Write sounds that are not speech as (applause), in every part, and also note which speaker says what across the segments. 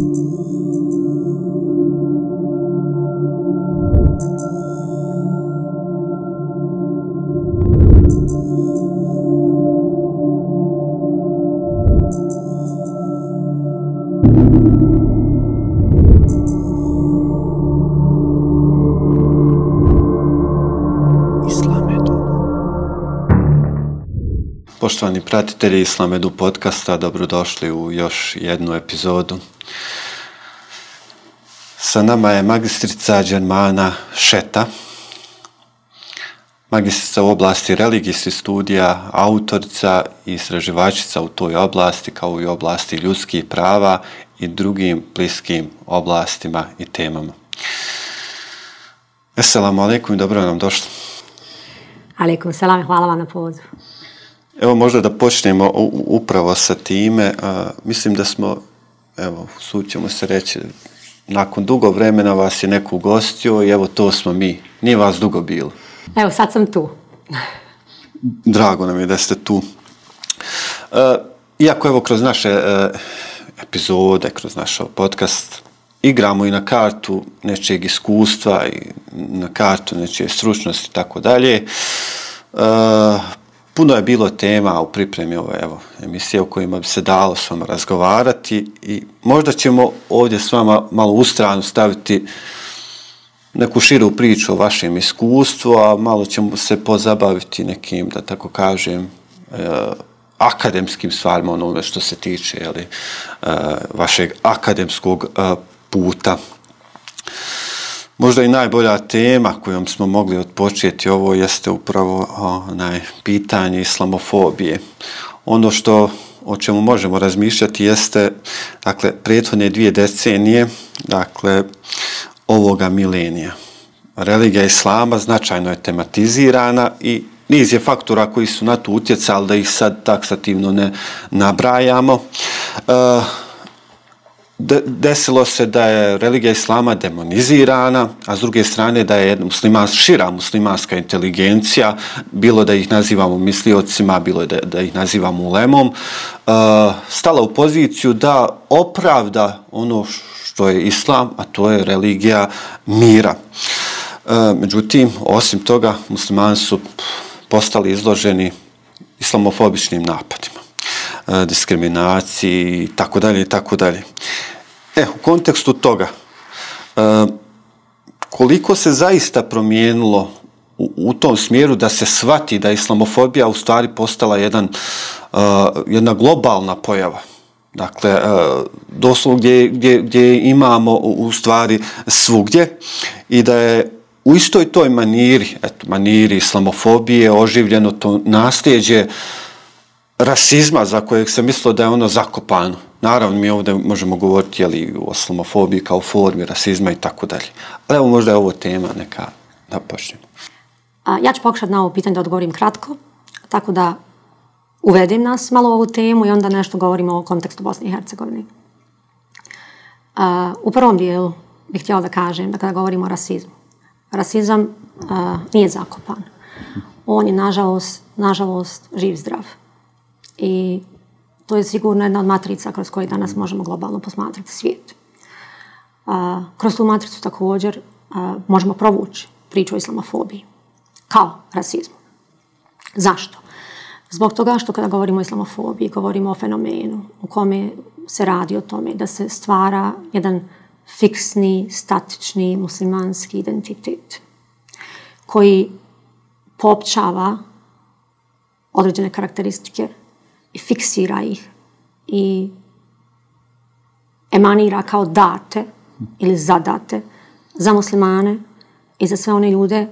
Speaker 1: Thank you. Poštovani pratitelji Islamedu podcasta, dobrodošli u još jednu epizodu. Sa nama je magistrica Đermana Šeta, magistrica u oblasti religijskih studija, autorica i istraživačica u toj oblasti, kao i u oblasti ljudskih prava i drugim bliskim oblastima i temama. Assalamu alaikum i dobro nam došli.
Speaker 2: Aleikum selam, hvala vam na pozivu.
Speaker 1: Evo možda da počnemo upravo sa time. A, mislim da smo, evo, sućemo se reći, nakon dugo vremena vas je neko ugostio i evo to smo mi. Nije vas dugo bilo.
Speaker 2: Evo, sad sam tu.
Speaker 1: Drago nam je da ste tu. A, iako evo kroz naše a, epizode, kroz naš podcast, igramo i na kartu nečeg iskustva i na kartu nečije stručnosti i tako dalje puno je bilo tema u pripremi ove evo, emisije o kojima bi se dalo s vama razgovarati i možda ćemo ovdje s vama malo u stranu staviti neku širu priču o vašem iskustvu, a malo ćemo se pozabaviti nekim, da tako kažem, e, akademskim stvarima onome što se tiče jeli, e, vašeg akademskog e, puta. Možda i najbolja tema kojom smo mogli odpočeti ovo jeste upravo onaj pitanje islamofobije. Ono što o čemu možemo razmišljati jeste dakle prethodne dvije decenije, dakle ovoga milenija. Religija islama značajno je tematizirana i niz je faktora koji su na to utjecali da ih sad taksativno ne nabrajamo. E, de, desilo se da je religija islama demonizirana, a s druge strane da je muslimans, šira muslimanska inteligencija, bilo da ih nazivamo misliocima, bilo da, da ih nazivamo ulemom, uh, stala u poziciju da opravda ono što je islam, a to je religija mira. Uh, međutim, osim toga, muslimani su postali izloženi islamofobičnim napadima uh, diskriminaciji i tako dalje i tako dalje. U kontekstu toga, e, koliko se zaista promijenilo u, u tom smjeru da se shvati da je islamofobija u stvari postala jedan, uh, jedna globalna pojava. Dakle, uh, doslovno gdje, gdje, gdje imamo u stvari svugdje i da je u istoj toj maniri, eto, maniri islamofobije oživljeno to nasljeđe rasizma za kojeg se mislilo da je ono zakopano. Naravno, mi ovdje možemo govoriti jeli, o islamofobiji kao formi rasizma i tako dalje. Ali evo možda je ovo tema neka da počnemo.
Speaker 2: A, ja ću pokušati na ovo pitanje da odgovorim kratko, tako da uvedem nas malo u ovu temu i onda nešto govorimo o kontekstu Bosne i Hercegovine. A, u prvom dijelu bih htjela da kažem da kada govorimo o rasizmu, rasizam a, nije zakopan. On je, nažalost, nažalost, živ zdrav. I to je sigurno jedna od matrica kroz koje danas možemo globalno posmatrati svijet. A, kroz tu matricu također a, možemo provući priču o islamofobiji kao rasizmu. Zašto? Zbog toga što kada govorimo o islamofobiji, govorimo o fenomenu u kome se radi o tome da se stvara jedan fiksni, statični muslimanski identitet koji popčava određene karakteristike i fiksira ih i emanira kao date ili zadate za muslimane i za sve one ljude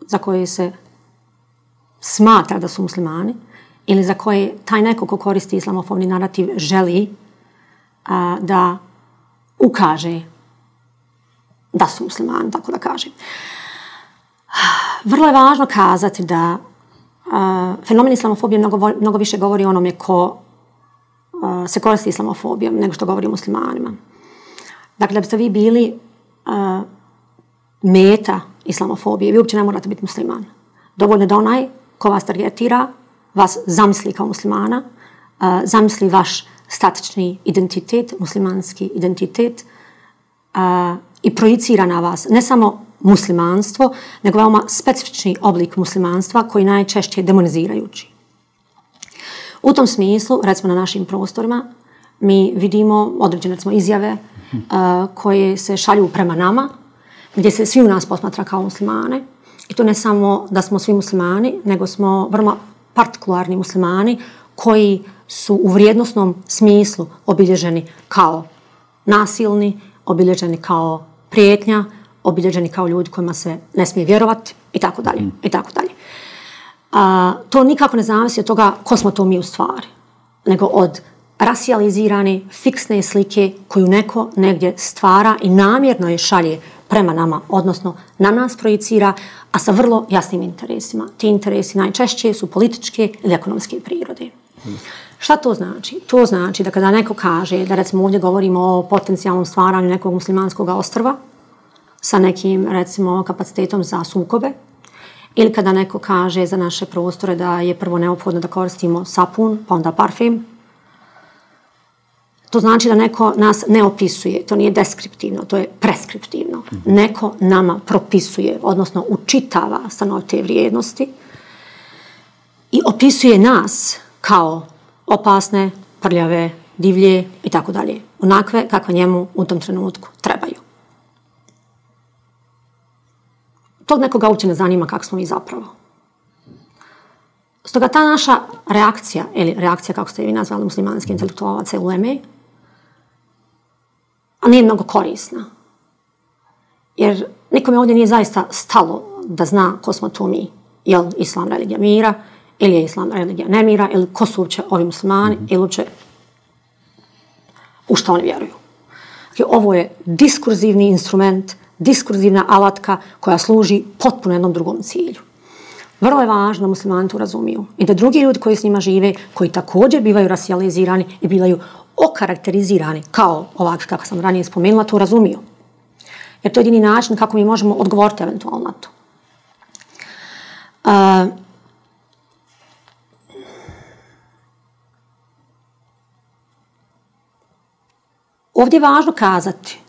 Speaker 2: za koje se smatra da su muslimani ili za koje taj neko ko koristi islamofobni narativ želi a, da ukaže da su muslimani, tako da kažem. Vrlo je važno kazati da Uh, fenomen islamofobije mnogo, mnogo više govori o onome ko uh, se koristi islamofobijom nego što govori o muslimanima. Dakle, da biste vi bili uh, meta islamofobije, vi uopće ne morate biti musliman. Dovoljno da onaj ko vas targetira, vas zamisli kao muslimana, uh, zamisli vaš statični identitet, muslimanski identitet a, i projicira na vas ne samo muslimanstvo, nego veoma specifični oblik muslimanstva koji najčešće je demonizirajući. U tom smislu, recimo na našim prostorima, mi vidimo određene recimo, izjave uh, koje se šalju prema nama, gdje se svi u nas posmatra kao muslimane. I to ne samo da smo svi muslimani, nego smo vrlo partikularni muslimani koji su u vrijednostnom smislu obilježeni kao nasilni, obilježeni kao prijetnja, obilježeni kao ljudi kojima se ne smije vjerovati i tako dalje. Mm. I tako dalje. A, to nikako ne zavisi od toga ko smo to mi u stvari, nego od rasializirane, fiksne slike koju neko negdje stvara i namjerno je šalje prema nama, odnosno na nas projicira, a sa vrlo jasnim interesima. Ti interesi najčešće su političke ili ekonomske prirode. Šta to znači? To znači da kada neko kaže, da recimo ovdje govorimo o potencijalnom stvaranju nekog muslimanskog ostrva sa nekim, recimo, kapacitetom za sukobe, ili kada neko kaže za naše prostore da je prvo neophodno da koristimo sapun, pa onda parfum, To znači da neko nas ne opisuje, to nije deskriptivno, to je preskriptivno. -hmm. Neko nama propisuje, odnosno učitava stanovite vrijednosti i opisuje nas kao opasne, prljave, divlje i tako dalje. Onakve kako njemu u tom trenutku To nekoga uopće ne zanima kako smo mi zapravo. Stoga ta naša reakcija, ili reakcija kako ste vi nazvali muslimanski intelektualaca u Leme, a nije mnogo korisna. Jer nikome ovdje nije zaista stalo da zna ko smo tu mi. Je li islam religija mira, ili je islam religija nemira, ili ko su uopće ovi muslimani, mm -hmm. ili uopće u što oni vjeruju. Dakle, ovo je diskurzivni instrument, diskurzivna alatka koja služi potpuno jednom drugom cilju. Vrlo je važno da muslimani to razumiju i da drugi ljudi koji s njima žive, koji također bivaju rasijalizirani i bivaju okarakterizirani kao ovak kako sam ranije spomenula, to razumiju. Jer to je jedini način kako mi možemo odgovoriti eventualno na to. Uh, ovdje je važno kazati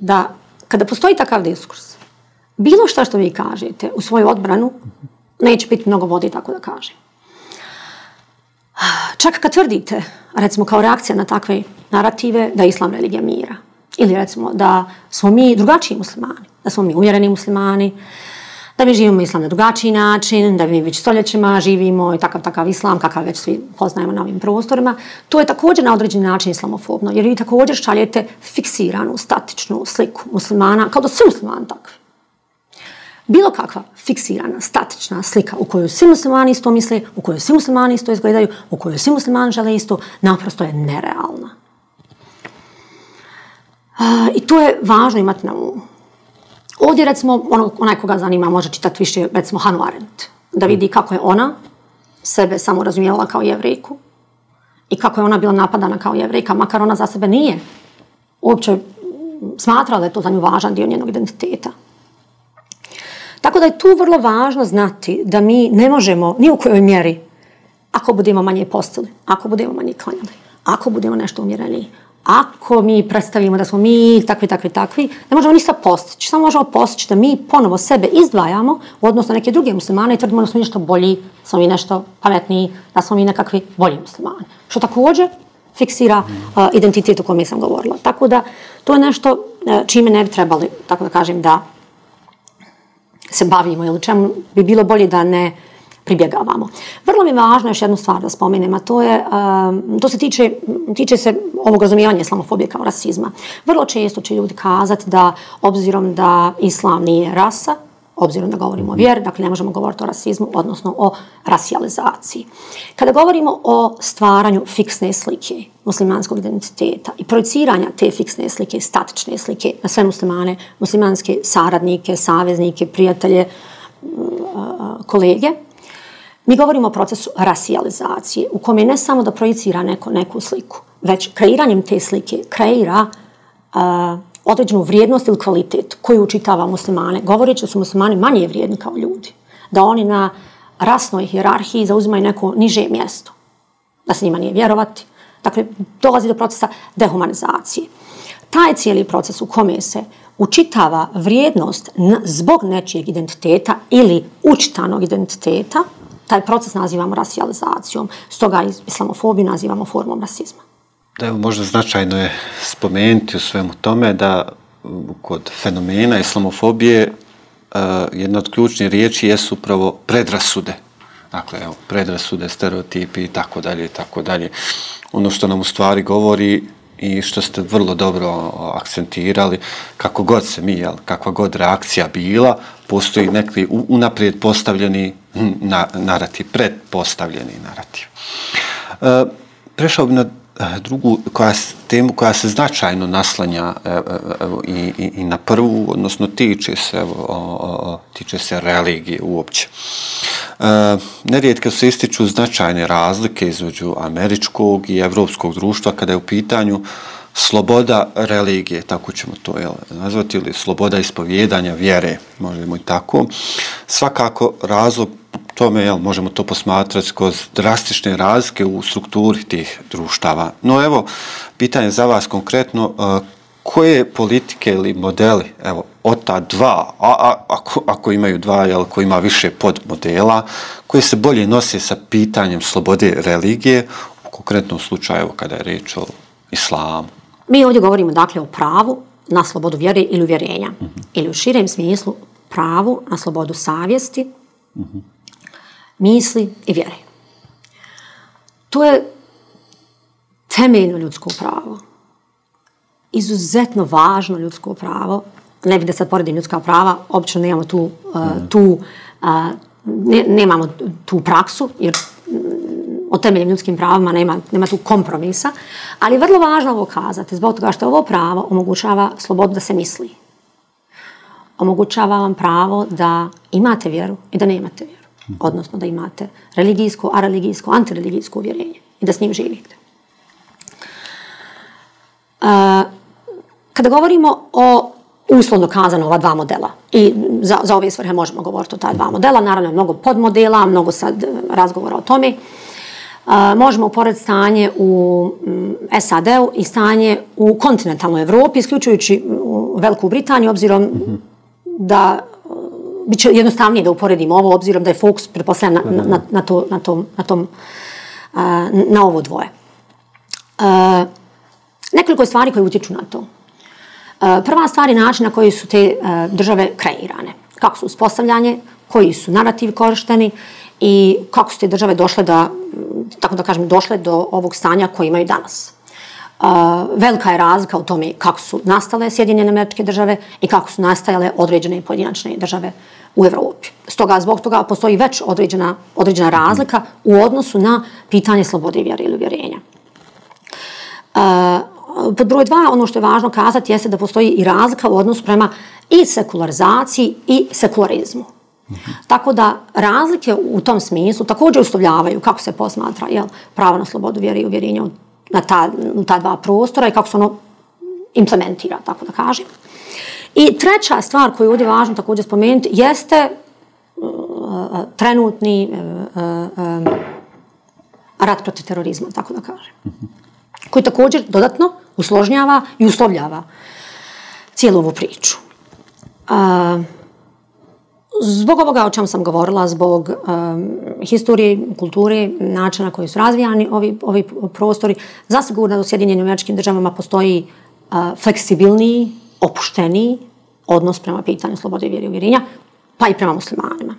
Speaker 2: da kada postoji takav diskurs, bilo šta što vi kažete u svoju odbranu, neće biti mnogo vode, tako da kažem. Čak kad tvrdite, recimo kao reakcija na takve narative, da je islam religija mira. Ili recimo da smo mi drugačiji muslimani, da smo mi umjereni muslimani, da mi živimo islam na drugačiji način, da mi već stoljećima živimo i takav takav islam, kakav već svi poznajemo na ovim prostorima. To je također na određeni način islamofobno, jer vi također šaljete fiksiranu, statičnu sliku muslimana, kao da su muslimani takvi bilo kakva fiksirana, statična slika u kojoj svi muslimani isto misle, u kojoj svi muslimani isto izgledaju, u kojoj svi muslimani žele isto, naprosto je nerealna. Uh, I to je važno imati na umu. Ovdje, recimo, ono, onaj koga zanima može čitati više, recimo, Hanu Arendt, da vidi kako je ona sebe samo razumijela kao jevrejku i kako je ona bila napadana kao jevrejka, makar ona za sebe nije uopće smatrala da je to za nju važan dio njenog identiteta. Tako da je tu vrlo važno znati da mi ne možemo ni u kojoj mjeri, ako budemo manje postali, ako budemo manje klanjali, ako budemo nešto umjereni, ako mi predstavimo da smo mi takvi, takvi, takvi, ne možemo ništa postići. Samo možemo postići da mi ponovo sebe izdvajamo u odnosu na neke druge muslimane i tvrdimo da smo mi nešto bolji, da smo mi nešto pametniji, da smo mi nekakvi bolji muslimani. Što također fiksira uh, identitet o kome sam govorila. Tako da to je nešto uh, čime ne bi trebali, tako da kažem, da se bavimo ili čemu bi bilo bolje da ne pribjegavamo. Vrlo mi je važno još jednu stvar da spomenem, a to je, um, to se tiče, tiče se ovog razumijevanja islamofobije kao rasizma. Vrlo često će ljudi kazati da, obzirom da islam nije rasa, obzirom da govorimo o vjeri, dakle ne možemo govoriti o rasizmu, odnosno o rasializaciji. Kada govorimo o stvaranju fiksne slike muslimanskog identiteta i projiciranja te fiksne slike, statične slike na sve muslimane, muslimanske saradnike, saveznike, prijatelje, mm, kolege, mi govorimo o procesu rasializacije u kome ne samo da projicira neko, neku sliku, već kreiranjem te slike kreira a, određenu vrijednost ili kvalitet koju učitava muslimane, govoreći da su muslimani manje vrijedni kao ljudi, da oni na rasnoj hjerarhiji zauzimaju neko niže mjesto. da se njima nije vjerovati. Dakle, dolazi do procesa dehumanizacije. Taj cijeli proces u kome se učitava vrijednost zbog nečijeg identiteta ili učitanog identiteta, taj proces nazivamo rasijalizacijom, Stoga islamofobiju nazivamo formom rasizma.
Speaker 1: Da, možda značajno je spomenuti u svemu tome da kod fenomena islamofobije uh, jedna od ključnih riječi jesu upravo predrasude. Dakle, evo, predrasude, stereotipi i tako dalje i tako dalje. Ono što nam u stvari govori i što ste vrlo dobro akcentirali, kako god se mi, jel, kakva god reakcija bila, postoji neki unaprijed postavljeni na, narativ, predpostavljeni narativ. E, prešao bi na Eh, drugu koja, temu koja se značajno naslanja eh, eh, evo, i, i, i na prvu, odnosno tiče se, evo, o, o, tiče se religije uopće. E, nerijetko se ističu značajne razlike između američkog i evropskog društva kada je u pitanju sloboda religije, tako ćemo to jel, nazvati, ili sloboda ispovjedanja vjere, možemo i tako. Svakako razlog tome, jel, možemo to posmatrati kroz drastične razlike u strukturi tih društava. No evo, pitanje za vas konkretno, e, koje politike ili modeli, evo, od ta dva, a, a, ako, ako imaju dva, jel, ko ima više podmodela, koje se bolje nose sa pitanjem slobode religije, u konkretnom slučaju kada je reč o islamu?
Speaker 2: Mi ovdje govorimo, dakle, o pravu na slobodu vjere ili uvjerenja. Mm -hmm. Ili u širem smislu, pravu na slobodu savjesti, mm -hmm. Misli i vjere. To je temeljno ljudsko pravo izuzetno važno ljudsko pravo. Ne bih da sad poredim ljudska prava, obično nemamo tu, uh, tu, uh, ne, nemamo tu praksu, jer mm, o temeljem ljudskim pravima nema, nema tu kompromisa, ali je vrlo važno ovo kazati, zbog toga što ovo pravo omogućava slobodu da se misli. Omogućava vam pravo da imate vjeru i da nemate vjeru. Odnosno da imate religijsko, areligijsko, antireligijsko uvjerenje i da s njim živite. Uh, Kada govorimo o uslovno kazano ova dva modela i za, za ove svrhe možemo govoriti o ta dva modela, naravno mnogo podmodela, mnogo sad e, razgovora o tome, uh, možemo uporediti stanje u um, SAD-u i stanje u kontinentalnoj Evropi, isključujući u Veliku Britaniju, obzirom mm -hmm. da uh, bit će jednostavnije da uporedimo ovo, obzirom da je fokus preposledan na, na, na, to, na, tom, na, tom, uh, na ovo dvoje. Uh, nekoliko je stvari koje utječu na to. Prva stvar je način na koji su te države kreirane. Kako su uspostavljanje, koji su narativi korišteni i kako su te države došle da, tako da kažem, došle do ovog stanja koje imaju danas. Velika je razlika u tome kako su nastale Sjedinjene američke države i kako su nastajale određene pojedinačne države u Evropi. Stoga, zbog toga postoji već određena, određena razlika u odnosu na pitanje slobode vjere ili uvjerenja. A, pod broj dva, ono što je važno kazati jeste da postoji i razlika u odnosu prema i sekularizaciji i sekularizmu. Tako da razlike u tom smislu također ustavljavaju kako se posmatra jel, pravo na slobodu vjere i uvjerenja na ta, na ta dva prostora i kako se ono implementira, tako da kažem. I treća stvar koju je ovdje važno također spomenuti jeste uh, trenutni uh, uh, um, rat protiv terorizma, tako da kažem. Koji također dodatno usložnjava i uslovljava cijelu ovu priču. A, zbog ovoga o čem sam govorila, zbog um, historije, kulture, načina koji su razvijani ovi, ovi prostori, zasigurno da u Sjedinjenim američkim državama postoji uh, fleksibilniji, opušteniji odnos prema pitanju slobode vjeri i uvjerenja, pa i prema muslimanima.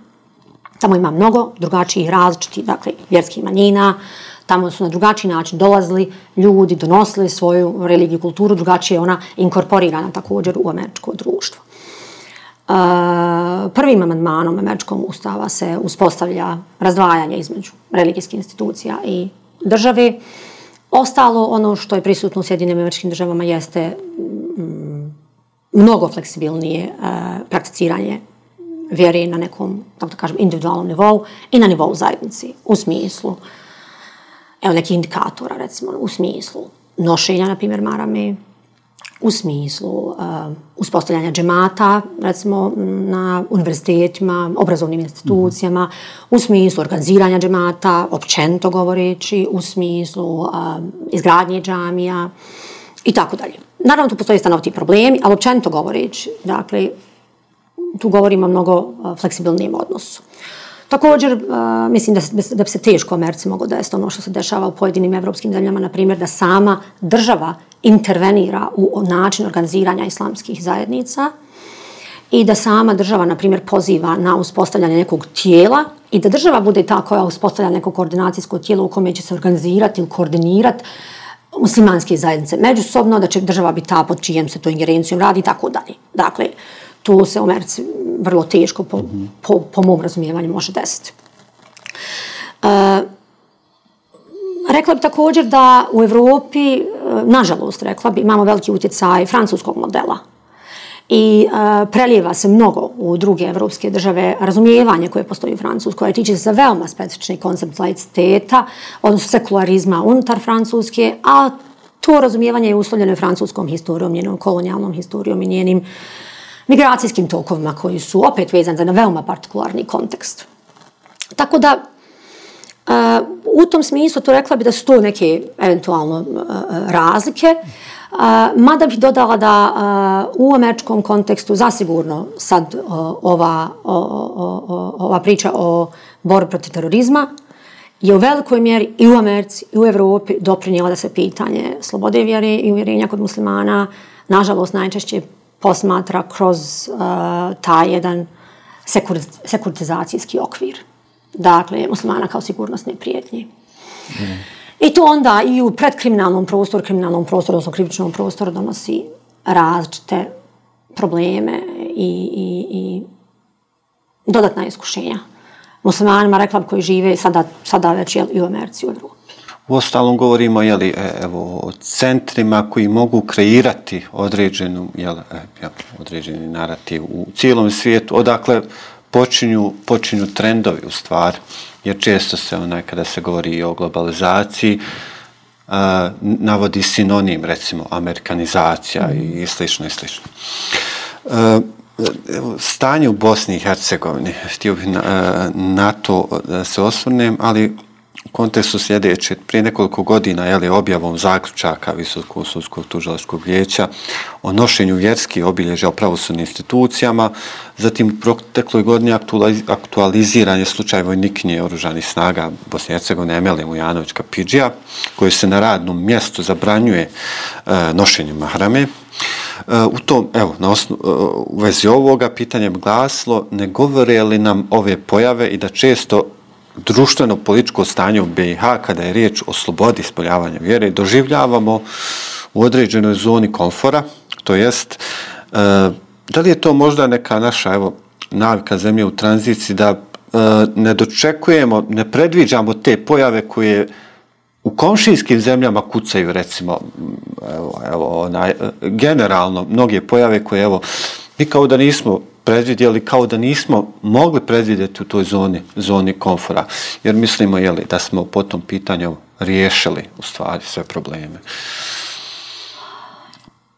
Speaker 2: Tamo ima mnogo drugačijih različitih, dakle, vjerskih manjina, tamo su na drugačiji način dolazili ljudi, donosili svoju religiju, kulturu, drugačije je ona inkorporirana također u američko društvo. Uh, prvim amandmanom američkom ustava se uspostavlja razdvajanje između religijskih institucija i države. Ostalo, ono što je prisutno u Sjedinim američkim državama jeste mm, mnogo fleksibilnije uh, prakticiranje vjere na nekom, tako da kažem, individualnom nivou i na nivou zajednici, u smislu evo neki indikatora, recimo, u smislu nošenja, na primjer, marame, u smislu uh, uspostavljanja džemata, recimo na univerzitetima, obrazovnim institucijama, mm -hmm. u smislu organiziranja džemata, općenito govoreći, u smislu uh, izgradnje džamija i tako dalje. Naravno, tu postoje stanoviti problemi, ali općenito govoreći, dakle, tu govorimo o mnogo uh, fleksibilnijem odnosu. Također, uh, mislim da, da bi se teško Americi moglo desiti ono što se dešava u pojedinim evropskim zemljama, na primjer, da sama država intervenira u način organiziranja islamskih zajednica i da sama država, na primjer, poziva na uspostavljanje nekog tijela i da država bude ta koja uspostavlja neko koordinacijsko tijelo u kome će se organizirati ili koordinirati muslimanske zajednice međusobno, da će država biti ta pod čijem se to ingerencijom radi i tako dalje. Dakle, to se u Americi vrlo teško po, po, po mom razumijevanju može desiti. Uh, rekla bih također da u Evropi, e, nažalost rekla bih, imamo veliki utjecaj francuskog modela. I uh, prelijeva se mnogo u druge evropske države razumijevanje koje postoji u Francuskoj, koje tiče se veoma specifični koncept laiciteta, odnosno sekularizma unutar Francuske, a to razumijevanje je uslovljeno francuskom historijom, njenom kolonijalnom historijom i njenim migracijskim tokovima koji su opet vezani za na veoma partikularni kontekst. Tako da, A, u tom smislu to rekla bi da su to neke eventualno e, e, razlike, a, mada bih dodala da u američkom kontekstu zasigurno sad ova, o, o, ova priča o borbi protiv terorizma je u velikoj mjeri i u Americi i u Evropi doprinjela da se pitanje slobode vjere i uvjerenja kod muslimana nažalost najčešće posmatra kroz uh, taj jedan sekuritizacijski okvir dakle, muslimana kao sigurnosne prijetnje. Mm. I to onda i u predkriminalnom prostoru, kriminalnom prostoru, odnosno krivičnom prostoru donosi različite probleme i, i, i dodatna iskušenja. Muslimanima, rekla koji žive sada, sada već jel, i u Americi, u Evropi.
Speaker 1: U ostalom govorimo jeli, e, evo, o centrima koji mogu kreirati određenu, jel, e, jel, određeni narativ u cijelom svijetu, odakle počinju, počinju trendovi u stvari, jer često se onaj kada se govori o globalizaciji, uh, navodi sinonim, recimo, amerikanizacija mm. i slično i slično. Uh, stanje u Bosni i Hercegovini, htio bih na, na to da se osvrnem, ali u kontekstu sljedeće, prije nekoliko godina, je objavom zaključaka Visokog sudskog tužilačkog vijeća o nošenju vjerskih obilježja o pravosudnim institucijama, zatim u protekloj godini aktualiziran je slučaj vojniknje oružanih snaga Bosne i Hercegovine Emelije Mujanović Kapidžija, koji se na radnom mjestu zabranjuje e, nošenje mahrame. E, u tom, evo, na osno, e, u vezi ovoga pitanje glaslo, ne govore li nam ove pojave i da često društveno-političko stanje u BiH, kada je riječ o slobodi ispoljavanja vjere, doživljavamo u određenoj zoni komfora, to jest, e, da li je to možda neka naša evo, navika zemlje u tranziciji, da e, ne dočekujemo, ne predviđamo te pojave koje u komšinskim zemljama kucaju, recimo, evo, evo, onaj, e, generalno, mnoge pojave koje, evo, mi kao da nismo predvidjeli kao da nismo mogli predvidjeti u toj zoni, zoni komfora. Jer mislimo jeli, da smo po tom pitanju riješili u stvari sve probleme.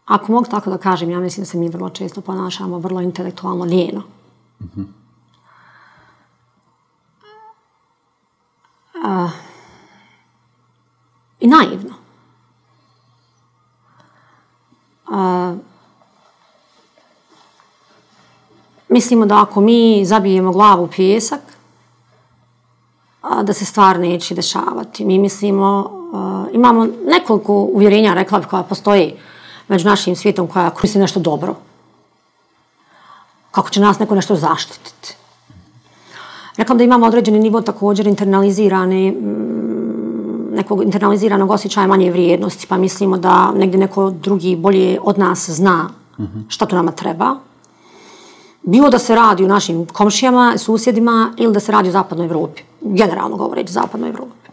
Speaker 2: Ako mogu tako da kažem, ja mislim da se mi vrlo često ponašamo vrlo intelektualno lijeno. Mm -hmm. uh, I naivno. Uh, mislimo da ako mi zabijemo glavu u pijesak, da se stvar neće dešavati. Mi mislimo, imamo nekoliko uvjerenja, rekla bih, koja postoji među našim svijetom, koja misli nešto dobro. Kako će nas neko nešto zaštititi. Rekla da imamo određeni nivo također internalizirane, nekog internaliziranog osjećaja manje vrijednosti, pa mislimo da negdje neko drugi bolje od nas zna šta to nama treba bilo da se radi u našim komšijama, susjedima ili da se radi u zapadnoj Evropi. Generalno govoreći zapadnoj Evropi.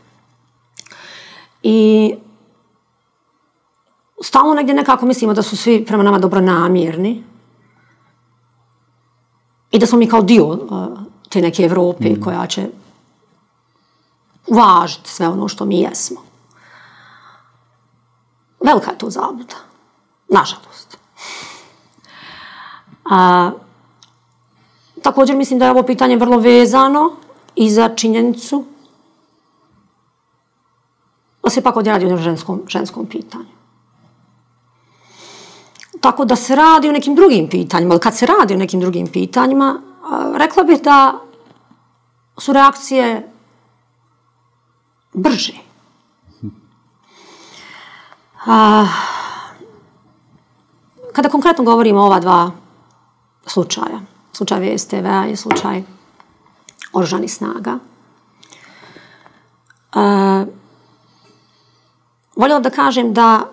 Speaker 2: I stalno negdje nekako mislimo da su svi prema nama dobro namjerni i da smo mi kao dio uh, te neke Evrope mm. koja će uvažiti sve ono što mi jesmo. Velika je to zabuda. Nažalost. A, također mislim da je ovo pitanje vrlo vezano i za činjenicu da se pak ovdje radi o ženskom, ženskom pitanju. Tako da se radi o nekim drugim pitanjima, ali kad se radi o nekim drugim pitanjima, rekla bih da su reakcije brže. A, kada konkretno govorimo o ova dva slučaja, slučaj VSTV-a i slučaj oružanih snaga, E, voljela da kažem da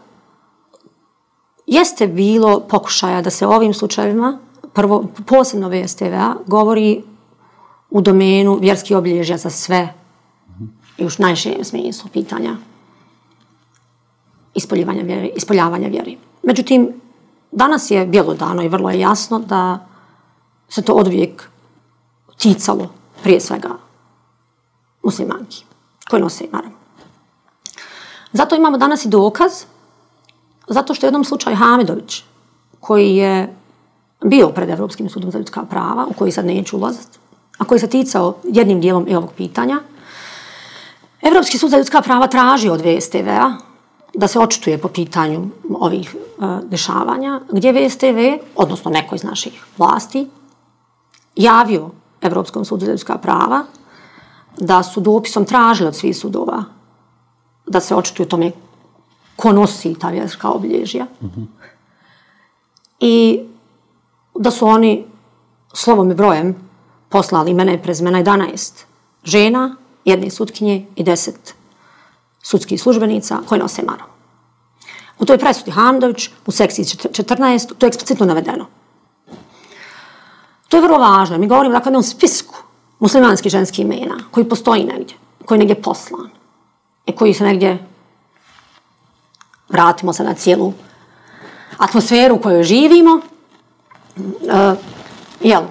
Speaker 2: jeste bilo pokušaja da se ovim slučajevima, prvo, posebno VSTV-a, govori u domenu vjerski obilježja za sve i u najširijem smislu pitanja ispoljavanja vjeri. Ispoljavanja vjeri. Međutim, danas je bjelodano i vrlo je jasno da se to od uvijek ticalo prije svega muslimanki koje nose naravno. Zato imamo danas i dokaz, zato što je jednom slučaju Hamidović, koji je bio pred Evropskim sudom za ljudska prava, u koji sad neću ulaziti, a koji se ticao jednim dijelom i ovog pitanja, Evropski sud za ljudska prava traži od VSTV-a da se očituje po pitanju ovih e, dešavanja, gdje VSTV, odnosno neko iz naših vlasti, javio Evropskom sudu za ljudska prava da su dopisom tražili od svih sudova da se očituju tome ko nosi ta vjerska obilježja. Mm -hmm. I da su oni slovom i brojem poslali imena i prezmena 11 žena, jedne sutkinje i 10 sudskih službenica koje nose maru. U toj presudi Hamdović, u sekciji 14, to je eksplicitno navedeno. To je vrlo važno. Mi govorimo dakle o spisku muslimanskih ženskih imena koji postoji negdje, koji je negdje poslan i koji se negdje vratimo se na cijelu atmosferu u kojoj živimo. Uh, jel,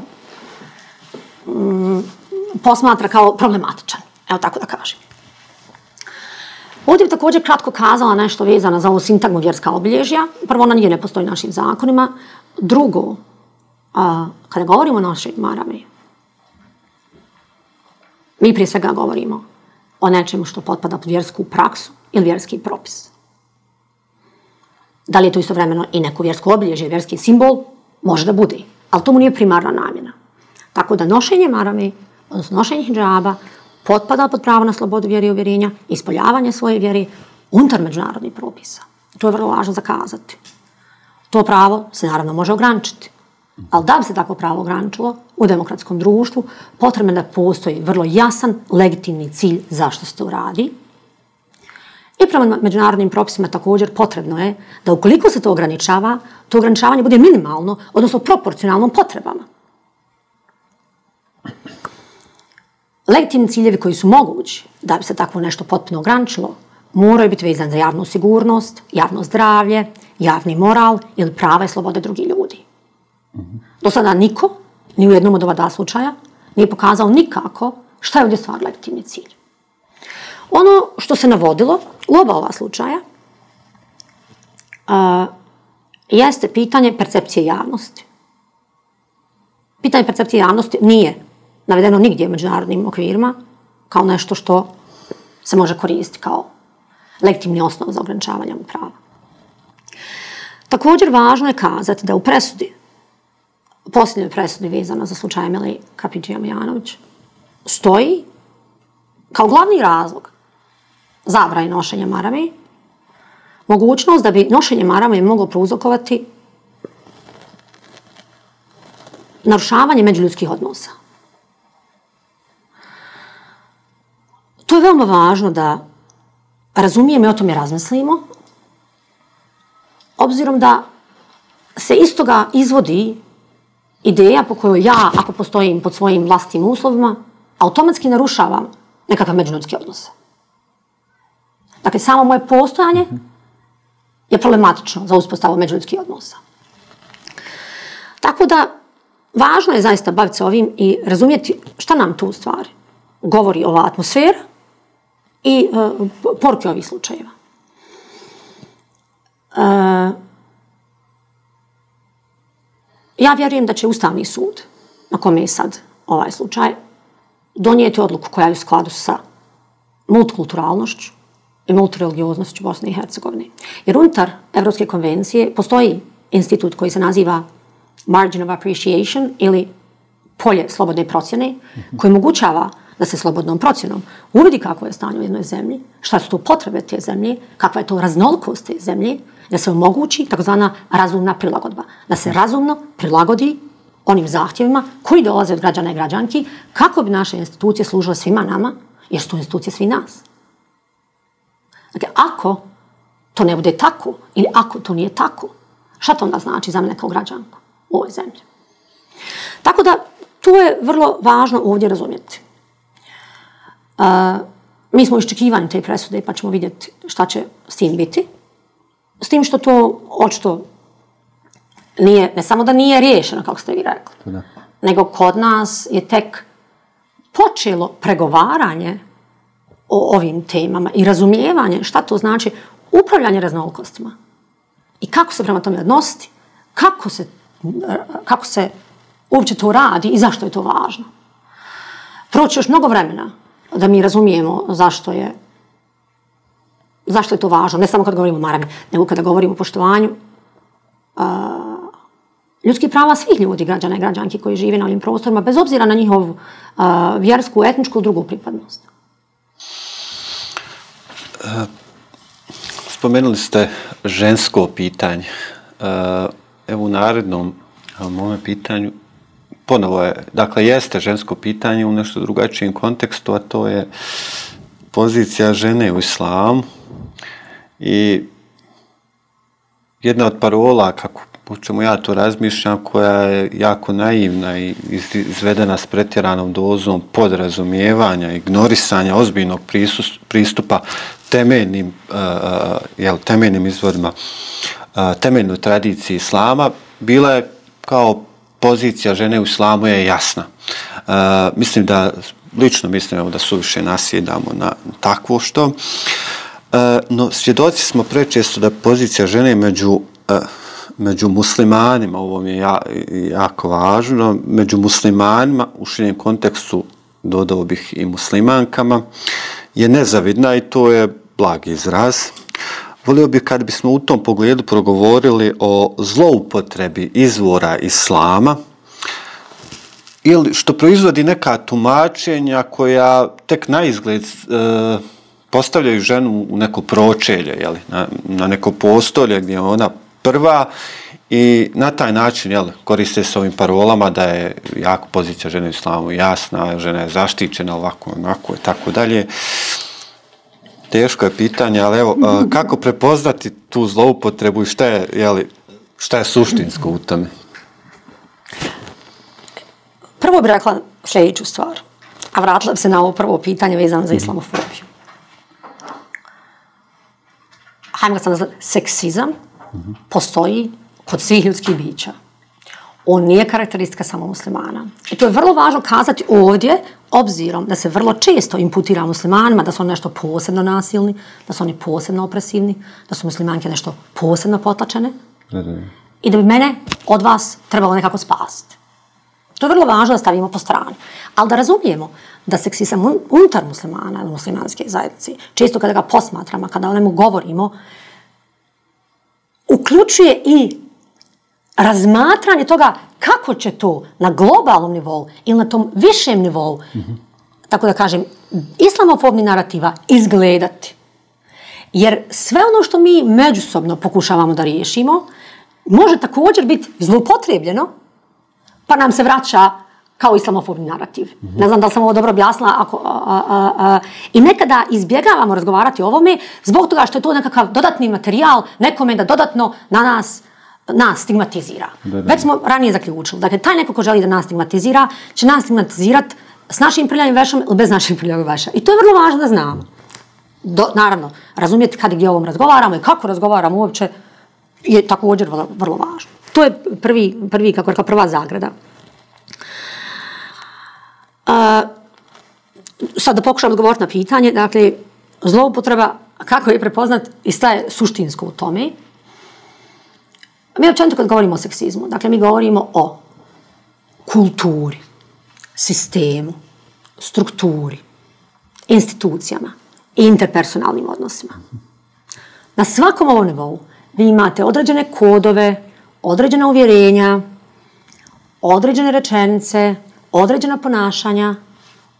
Speaker 2: um, posmatra kao problematičan. Evo tako da kažem. Ovdje bih također kratko kazala nešto vezano za ovu sintagmu vjerska obilježja. Prvo, ona nije ne postoji našim zakonima. Drugo, a, kada govorimo o našoj maravi, mi prije svega govorimo o nečemu što potpada pod vjersku praksu ili vjerski propis. Da li je to istovremeno i neko vjersko obilježje, vjerski simbol? Može da bude, ali to mu nije primarna namjena. Tako da nošenje marami, odnosno nošenje hijjaba, potpada pod pravo na slobodu vjeri i uvjerenja, ispoljavanje svoje vjeri unutar međunarodnih propisa. To je vrlo važno zakazati. To pravo se naravno može ograničiti. Ali da bi se tako pravo ograničilo u demokratskom društvu, potrebno je da postoji vrlo jasan, legitimni cilj zašto se to radi. I prema međunarodnim propisima također potrebno je da ukoliko se to ograničava, to ograničavanje bude minimalno, odnosno proporcionalnom potrebama. Legitimni ciljevi koji su mogući da bi se takvo nešto potpuno ograničilo, moraju biti vezani za javnu sigurnost, javno zdravlje, javni moral ili prava i slobode drugih ljudi. Do sada niko, ni u jednom od ova dva slučaja, nije pokazao nikako šta je ovdje stvar legitimni cilj. Ono što se navodilo u oba ova slučaja a, jeste pitanje percepcije javnosti. Pitanje percepcije javnosti nije navedeno nigdje u međunarodnim okvirima kao nešto što se može koristiti kao legitimni osnov za ograničavanje prava. Također važno je kazati da u presudi, posljednjoj presudi vezano za slučaj Emily Kapidžija Mijanović, stoji kao glavni razlog zabraj nošenja marame mogućnost da bi nošenje marame moglo prouzrokovati narušavanje međuljudskih odnosa. To je veoma važno da razumijemo i o tome razmislimo, obzirom da se iz toga izvodi ideja po kojoj ja, ako postojim pod svojim vlastnim uslovima, automatski narušavam nekakve međuljudske odnose. Dakle, samo moje postojanje je problematično za uspostavu međuljudskih odnosa. Tako da, važno je zaista baviti se ovim i razumijeti šta nam tu stvari govori ova atmosfera i uh, poruke ovih slučajeva. Uh, ja vjerujem da će Ustavni sud, na kome je sad ovaj slučaj, donijeti odluku koja je u skladu sa multikulturalnošću i multireligioznošću Bosne i Hercegovine. Jer unutar Evropske konvencije postoji institut koji se naziva Margin of Appreciation ili polje slobodne procjene, koji omogućava da se slobodnom procjenom uvidi kako je stanje u jednoj zemlji, šta su to potrebe te zemlje, kakva je to raznolikost te zemlje, da se omogući takozvana razumna prilagodba. Da se razumno prilagodi onim zahtjevima koji dolaze od građana i građanki kako bi naše institucije služile svima nama, jer su to institucije svi nas. Dakle, ako to ne bude tako, ili ako to nije tako, šta to onda znači za mene kao građanku u ovoj zemlji? Tako da, to je vrlo važno ovdje razumjeti. Uh, mi smo iščekivani te presude, pa ćemo vidjeti šta će s tim biti. S tim što to očito nije, ne samo da nije riješeno, kako ste vi rekli, da. nego kod nas je tek počelo pregovaranje o ovim temama i razumijevanje šta to znači upravljanje raznolikostima i kako se prema tome odnositi, kako se, kako se uopće to radi i zašto je to važno. Proći još mnogo vremena da mi razumijemo zašto je zašto je to važno, ne samo kad govorimo o maravi, nego kada govorimo o poštovanju uh, ljudskih prava svih ljudi, građana i građanki koji žive na ovim prostorima, bez obzira na njihovu uh, vjersku, etničku, drugu pripadnost.
Speaker 1: Uh, spomenuli ste žensko pitanje. Uh, evo u narednom mome pitanju ponovo je, dakle, jeste žensko pitanje u nešto drugačijem kontekstu, a to je pozicija žene u islamu i jedna od parola, kako po čemu ja to razmišljam, koja je jako naivna i izvedena s pretjeranom dozom podrazumijevanja, ignorisanja ozbiljnog pristupa temeljnim, uh, jel, temeljnim izvorima, uh, temeljnoj tradiciji islama, bila je kao pozicija žene u islamu je jasna. Uh, mislim da, lično mislim da suviše nasjedamo na takvo što. Uh, E, no, svjedoci smo prečesto da pozicija žene među e, među muslimanima, ovo mi je ja, jako važno, među muslimanima, u širjem kontekstu dodao bih i muslimankama, je nezavidna i to je blag izraz. Volio bih kad bismo u tom pogledu progovorili o zloupotrebi izvora islama, ili što proizvodi neka tumačenja koja tek na izgled e, postavljaju ženu u neko pročelje, jeli, na, na neko postolje gdje ona prva i na taj način jeli, koriste se ovim parolama da je jako pozicija žene u islamu jasna, žena je zaštićena ovako, onako i tako dalje. Teško je pitanje, ali evo, kako prepoznati tu zloupotrebu i šta je, jeli, šta je suštinsko u tome?
Speaker 2: Prvo bih rekla sljedeću stvar, a vratila bi se na ovo prvo pitanje vezano za islamofobiju. Hajmo ga sam nazvati seksizam, postoji kod svih ljudskih bića. On nije karakteristika samo muslimana. I to je vrlo važno kazati ovdje, obzirom da se vrlo često imputira muslimanima da su oni nešto posebno nasilni, da su oni posebno opresivni, da su muslimanke nešto posebno potlačene. I da bi mene od vas trebalo nekako spasiti. To je vrlo važno da stavimo po strani. Ali da razumijemo da seksizam unutar muslimana ili muslimanske zajednice, često kada ga posmatramo, kada o njemu govorimo, uključuje i razmatranje toga kako će to na globalnom nivou ili na tom višem nivou, mm -hmm. tako da kažem, islamofobni narativa izgledati. Jer sve ono što mi međusobno pokušavamo da riješimo, može također biti zlupotrebljeno, pa nam se vraća kao islamofobni narativ. Mm -hmm. Ne znam da li sam ovo dobro objasnila. Ako, a, a, a, I nekada izbjegavamo razgovarati o ovome zbog toga što je to nekakav dodatni materijal nekome da dodatno na nas nas stigmatizira. Da, da. Već smo ranije zaključili. Dakle, taj neko ko želi da nas stigmatizira, će nas stigmatizirati s našim prljavim vešom ili bez našim prljavim veša. I to je vrlo važno da znamo. Do, naravno, razumijeti kada gdje ovom razgovaramo i kako razgovaramo uopće je također vrlo, vrlo važno. To je prvi, prvi kako rekla, prva zagrada. A, sad da pokušam odgovoriti na pitanje, dakle, zloupotreba, kako je prepoznat i šta je suštinsko u tome? mi općenito kad govorimo o seksizmu, dakle mi govorimo o kulturi, sistemu, strukturi, institucijama i interpersonalnim odnosima. Na svakom ovom nivou vi imate određene kodove, određena uvjerenja, određene rečenice, određena ponašanja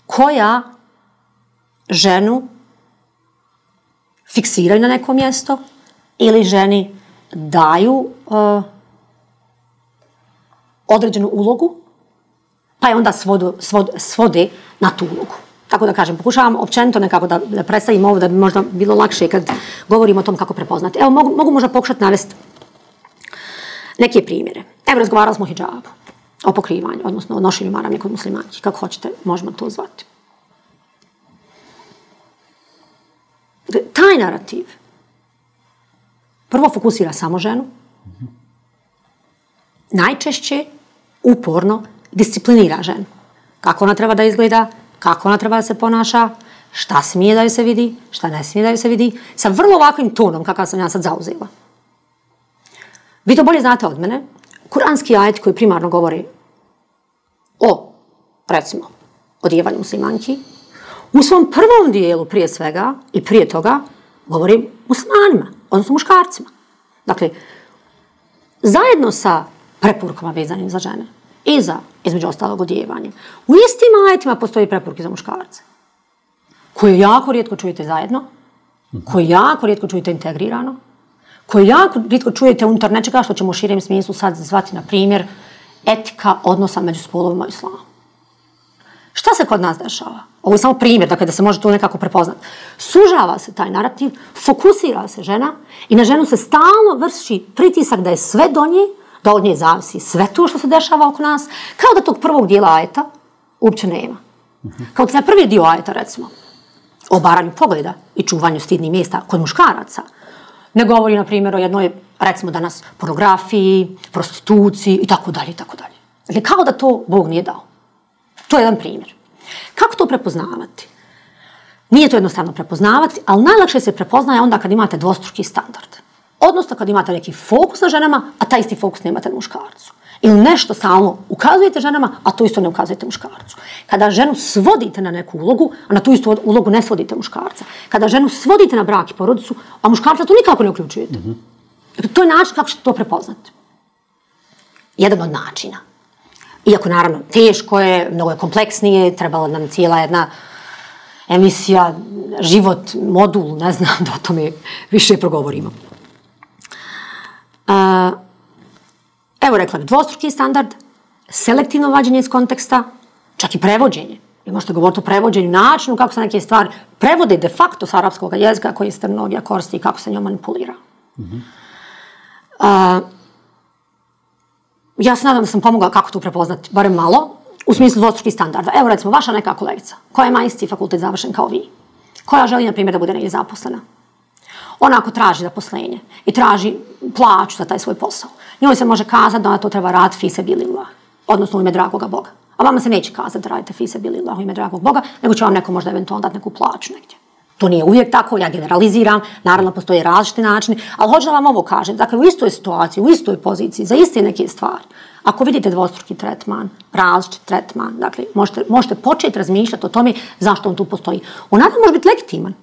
Speaker 2: koja ženu fiksiraju na neko mjesto ili ženi daju uh, određenu ulogu, pa je onda svodu, svod, svode na tu ulogu. Tako da kažem, pokušavam općenito nekako da, da predstavim ovo da bi možda bilo lakše kad govorimo o tom kako prepoznati. Evo, mogu, mogu možda pokušati navesti neke primjere. Evo, razgovarali smo o hijabu, o pokrivanju, odnosno o nošenju maramlje kod muslimanki. Kako hoćete, možemo to zvati. Taj narativ prvo fokusira samo ženu, najčešće uporno disciplinira ženu. Kako ona treba da izgleda, kako ona treba da se ponaša, šta smije da joj se vidi, šta ne smije da joj se vidi, sa vrlo ovakvim tonom kakav sam ja sad zauzela. Vi to bolje znate od mene. Kuranski ajet koji primarno govori o, recimo, odjevanju muslimanki, u svom prvom dijelu prije svega i prije toga govori muslimanima, odnosno muškarcima. Dakle, zajedno sa preporukama vezanim za žene i za, između ostalog, odjevanje, u istim ajetima postoji preporuke za muškarce, koje jako rijetko čujete zajedno, koje jako rijetko čujete integrirano, koje jako rijetko čujete unutar nečega što ćemo u širem smislu sad zvati, na primjer, etika odnosa među spolovima i islamu. Šta se kod nas dešava? Ovo je samo primjer, dakle da se može to nekako prepoznat. Sužava se taj narativ, fokusira se žena i na ženu se stalno vrši pritisak da je sve do nje, da od nje zavisi sve to što se dešava oko nas, kao da tog prvog dijela ajeta uopće nema. Kao da prvi dio ajeta, recimo, o baranju pogleda i čuvanju stidnih mjesta kod muškaraca, ne govori, na primjer, o jednoj, recimo danas, pornografiji, prostituciji i tako dalje i tako dalje. Dakle, kao da to Bog nije dao. To je jedan primjer. Kako to prepoznavati? Nije to jednostavno prepoznavati, ali najlakše se prepoznaje onda kad imate dvostruki standard. Odnosno kad imate neki fokus na ženama, a taj isti fokus nemate na muškarcu. Ili nešto stalno ukazujete ženama, a to isto ne ukazujete muškarcu. Kada ženu svodite na neku ulogu, a na tu istu ulogu ne svodite muškarca. Kada ženu svodite na brak i porodicu, a muškarca to nikako ne uključujete. Mm -hmm. To je način kako ćete to prepoznati. Jedan od načina. Iako naravno teško je, mnogo je kompleksnije, trebala nam cijela jedna emisija, život, modul, ne znam da o tome više progovorimo. Uh, evo rekla bi, dvostruki standard, selektivno vađenje iz konteksta, čak i prevođenje. Vi možete govoriti o prevođenju, načinu kako se neke stvari prevode de facto s arapskog jezika koji ste koristi i kako se njom manipulira. Mm -hmm. uh, ja se nadam da sam pomogla kako to prepoznati, barem malo, u smislu dvostruki standarda. Evo recimo, vaša neka kolegica, koja ima isti fakultet završen kao vi, koja želi, na primjer, da bude negdje zaposlena. Ona ako traži zaposlenje i traži plaću za taj svoj posao, njoj se može kazati da ona to treba raditi fise bilillah, odnosno u ime dragoga Boga. A vama se neće kazati da radite fise bilillah u ime dragog Boga, nego će vam neko možda eventualno dati neku plaću negdje. To nije uvijek tako, ja generaliziram, naravno postoje različiti načini, ali hoću da vam ovo kažem, dakle u istoj situaciji, u istoj poziciji, za iste neke stvari, ako vidite dvostruki tretman, različit tretman, dakle možete, možete početi razmišljati o tome zašto on tu postoji. On naravno može biti legitiman,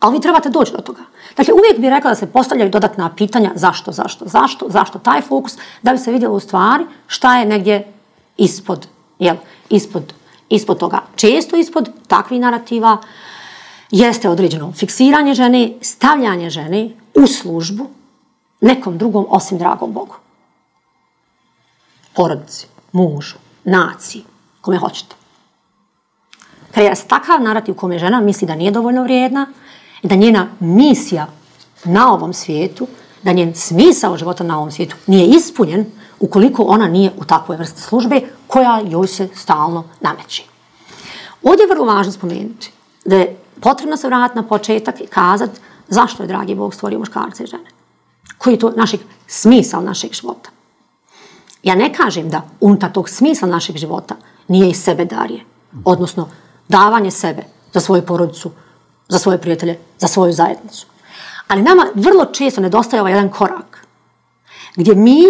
Speaker 2: ali vi trebate doći do toga. Dakle, uvijek bih rekla da se postavljaju dodatna pitanja zašto, zašto, zašto, zašto taj fokus, da bi se vidjelo u stvari šta je negdje ispod, jel, ispod, ispod toga. Često ispod takvih narativa, jeste određeno fiksiranje žene, stavljanje žene u službu nekom drugom osim dragom Bogu. Porodici, mužu, naciji, kome hoćete. Kreira se takav narativ u kome žena misli da nije dovoljno vrijedna da njena misija na ovom svijetu, da njen smisao života na ovom svijetu nije ispunjen ukoliko ona nije u takvoj vrsti službe koja joj se stalno nameći. Ovdje je vrlo važno spomenuti da je potrebno se vratiti na početak i kazati zašto je dragi Bog stvorio muškarce i žene. Koji je to našeg smisao našeg života. Ja ne kažem da unutar tog smisla našeg života nije i sebe darje. Odnosno, davanje sebe za svoju porodicu, za svoje prijatelje, za svoju zajednicu. Ali nama vrlo često nedostaje ovaj jedan korak. gdje mi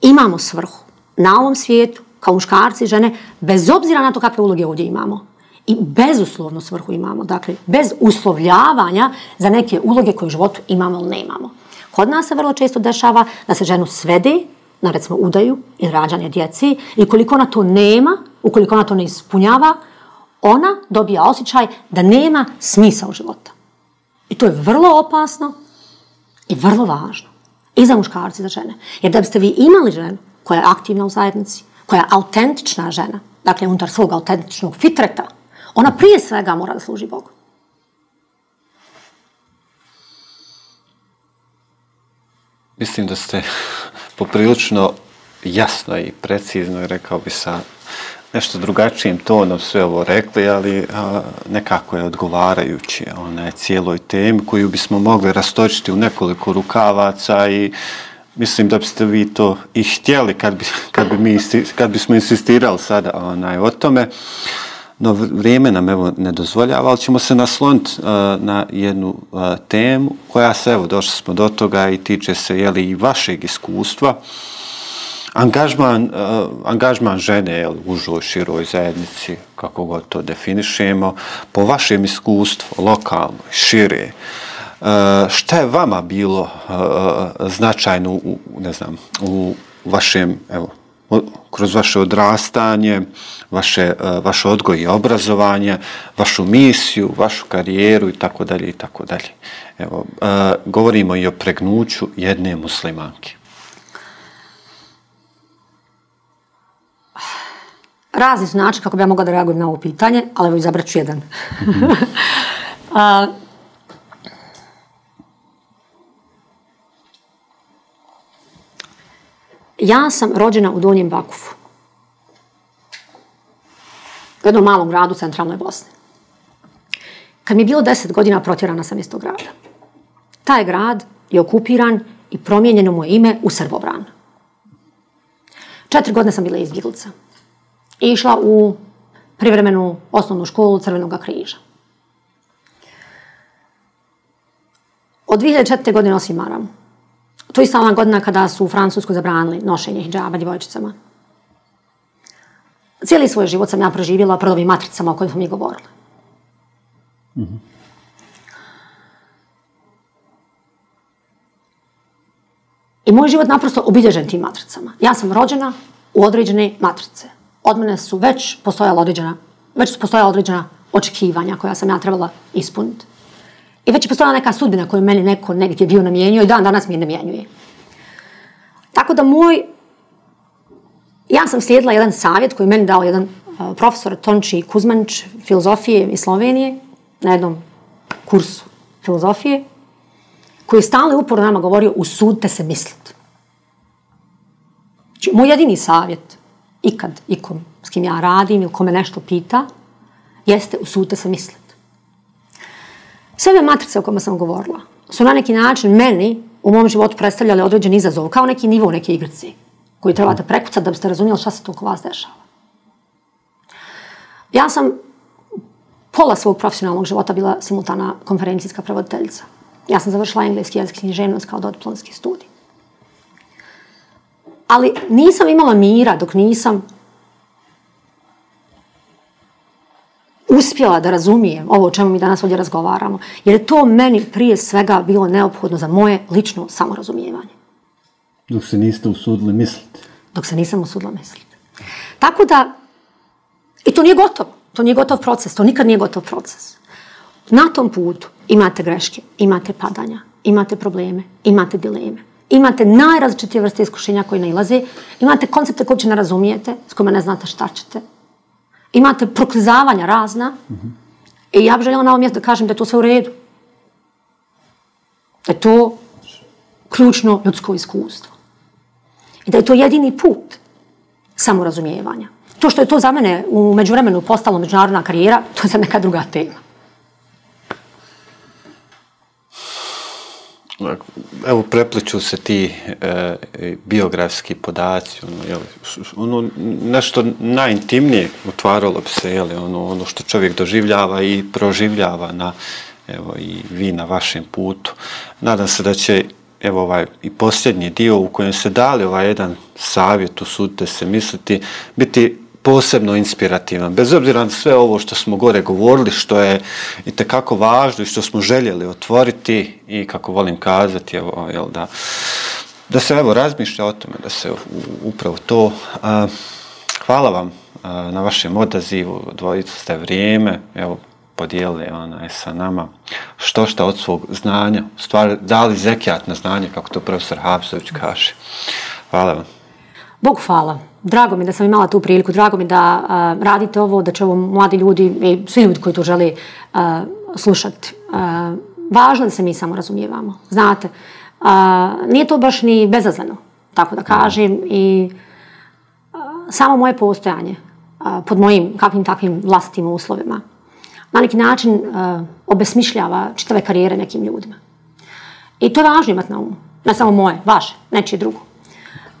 Speaker 2: imamo svrhu na ovom svijetu, kao muškarci i žene, bez obzira na to kakve uloge ovdje imamo. I bezuslovnu svrhu imamo, dakle, bez uslovljavanja za neke uloge koje u životu imamo ili nemamo. Kod nas se vrlo često dešava da se ženu svede na recimo udaju i rađanje djeci i koliko ona to nema, ukoliko ona to ne ispunjava, ona dobija osjećaj da nema smisa u života. I to je vrlo opasno i vrlo važno. I za muškarci i za žene. Jer da biste vi imali ženu koja je aktivna u zajednici, koja je autentična žena, dakle unutar svog autentičnog fitreta, ona prije svega mora da služi Bogu.
Speaker 1: Mislim da ste (laughs) poprilično jasno i precizno, rekao bi sa nešto drugačijim tonom sve ovo rekli, ali a, nekako je odgovarajući onaj cijeloj temi koju bismo mogli rastočiti u nekoliko rukavaca i mislim da biste vi to i htjeli kad, bi, kad, bi mi, kad bismo insistirali sada onaj, o tome. No, vrijeme nam evo ne dozvoljava, ali ćemo se nasloniti uh, na jednu uh, temu koja se, evo, došli smo do toga i tiče se, jeli, i vašeg iskustva. Angažman, uh, angažman žene, jel, u užoj, široj zajednici, kako god to definišemo, po vašem iskustvu, lokalno, šire, uh, šta je vama bilo uh, značajno, u, ne znam, u vašem, evo, kroz vaše odrastanje, vaše, e, vaš odgoj i obrazovanje, vašu misiju, vašu karijeru i tako dalje i tako dalje. Evo, govorimo i o pregnuću jedne muslimanke.
Speaker 2: Razni su način kako bi ja mogla da reagujem na ovo pitanje, ali evo izabrat ću jedan. (laughs) Mm -hmm. Ja sam rođena u Donjem Bakufu. U jednom malom gradu u centralnoj Bosni. Kad mi je bilo deset godina, protjerana sam iz tog grada. Taj grad je okupiran i promijenjeno moje ime u Srbobran. Četiri godine sam bila izbjeglica. Išla u privremenu osnovnu školu Crvenog križa. Od 2004. godine nosim maramu. To je ista ona godina kada su u Francuskoj zabranili nošenje hijjaba djevojčicama. Cijeli svoj život sam ja proživjela pred ovim matricama o kojim smo mi govorili. Mm -hmm. I moj život naprosto obilježen tim matricama. Ja sam rođena u određene matrice. Od mene su već postojala određena, već su postojala određena očekivanja koja sam ja trebala ispuniti. I već je postojala neka sudbina koju meni neko negdje bio namjenio i dan danas mi je namjenjuje. Tako da moj... Ja sam slijedila jedan savjet koji meni dao jedan uh, profesor Tonči Kuzmanč filozofije iz Slovenije na jednom kursu filozofije koji je stalno uporno nama govorio usudite se misliti. Znači, moj jedini savjet ikad, ikom s kim ja radim ili kome nešto pita, jeste usudite se misliti. Sve ove matrice o kojima sam govorila su na neki način meni u mom životu predstavljale određen izazov, kao neki nivo neke igrice koji trebate prekucati da biste razumijeli šta se to oko vas dešava. Ja sam pola svog profesionalnog života bila simultana konferencijska prevoditeljica. Ja sam završila engleski jezik književnost kao dodiplomski studij. Ali nisam imala mira dok nisam uspjela da razumijem ovo o čemu mi danas ovdje razgovaramo, jer je to meni prije svega bilo neophodno za moje lično samorazumijevanje.
Speaker 1: Dok se niste usudili misliti.
Speaker 2: Dok se nisam usudila misliti. Tako da, i to nije gotovo. To nije gotov proces. To nikad nije gotov proces. Na tom putu imate greške, imate padanja, imate probleme, imate dileme. Imate najrazličitije vrste iskušenja koje nailaze. Imate koncepte koje će ne razumijete, s kojima ne znate šta ćete imate proklizavanja razna mm -hmm. i ja bih željela na ovom mjestu da kažem da je to sve u redu. Da je to ključno ljudsko iskustvo. I da je to jedini put samorazumijevanja. To što je to za mene u međuvremenu postalo međunarodna karijera, to je za neka druga tema.
Speaker 1: Evo prepliču se ti e, biografski podaci ono, jeli, ono nešto najintimnije otvaralo bi se jeli, ono, ono što čovjek doživljava i proživljava na evo i vi na vašem putu. Nadam se da će evo ovaj i posljednji dio u kojem se dali ovaj jedan savjet, usudite se misliti, biti posebno inspirativan. Bez obzira na sve ovo što smo gore govorili, što je i tekako važno i što smo željeli otvoriti i kako volim kazati, evo, jel, da, da se evo razmišlja o tome, da se upravo to... A, hvala vam a, na vašem odazivu, dvojicu ste vrijeme, evo, podijeli onaj, sa nama što šta od svog znanja, stvar dali zekijat na znanje, kako to profesor Hapsović kaže. Hvala vam.
Speaker 2: Bog hvala. Drago mi da sam imala tu priliku, drago mi da uh, radite ovo, da će ovo mladi ljudi i svi ljudi koji to žele uh, slušati. Uh, važno da se mi samo razumijevamo. Znate, uh, nije to baš ni bezazleno, tako da kažem, i uh, samo moje postojanje uh, pod mojim kakvim takvim vlastitim uslovima na neki način uh, obesmišljava čitave karijere nekim ljudima. I to je važno imati na umu. Ne samo moje, vaše, nečije drugo.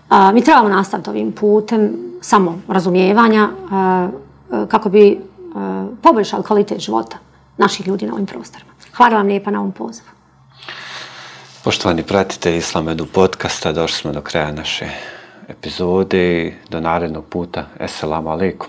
Speaker 2: A, mi trebamo nastaviti ovim putem samo razumijevanja uh, kako bi a, poboljšali kvalitet života naših ljudi na ovim prostorima. Hvala vam lijepa na ovom pozivu.
Speaker 1: Poštovani pratitelji Islamedu podcasta, došli smo do kraja naše epizode i do narednog puta. Esselamu alaikum.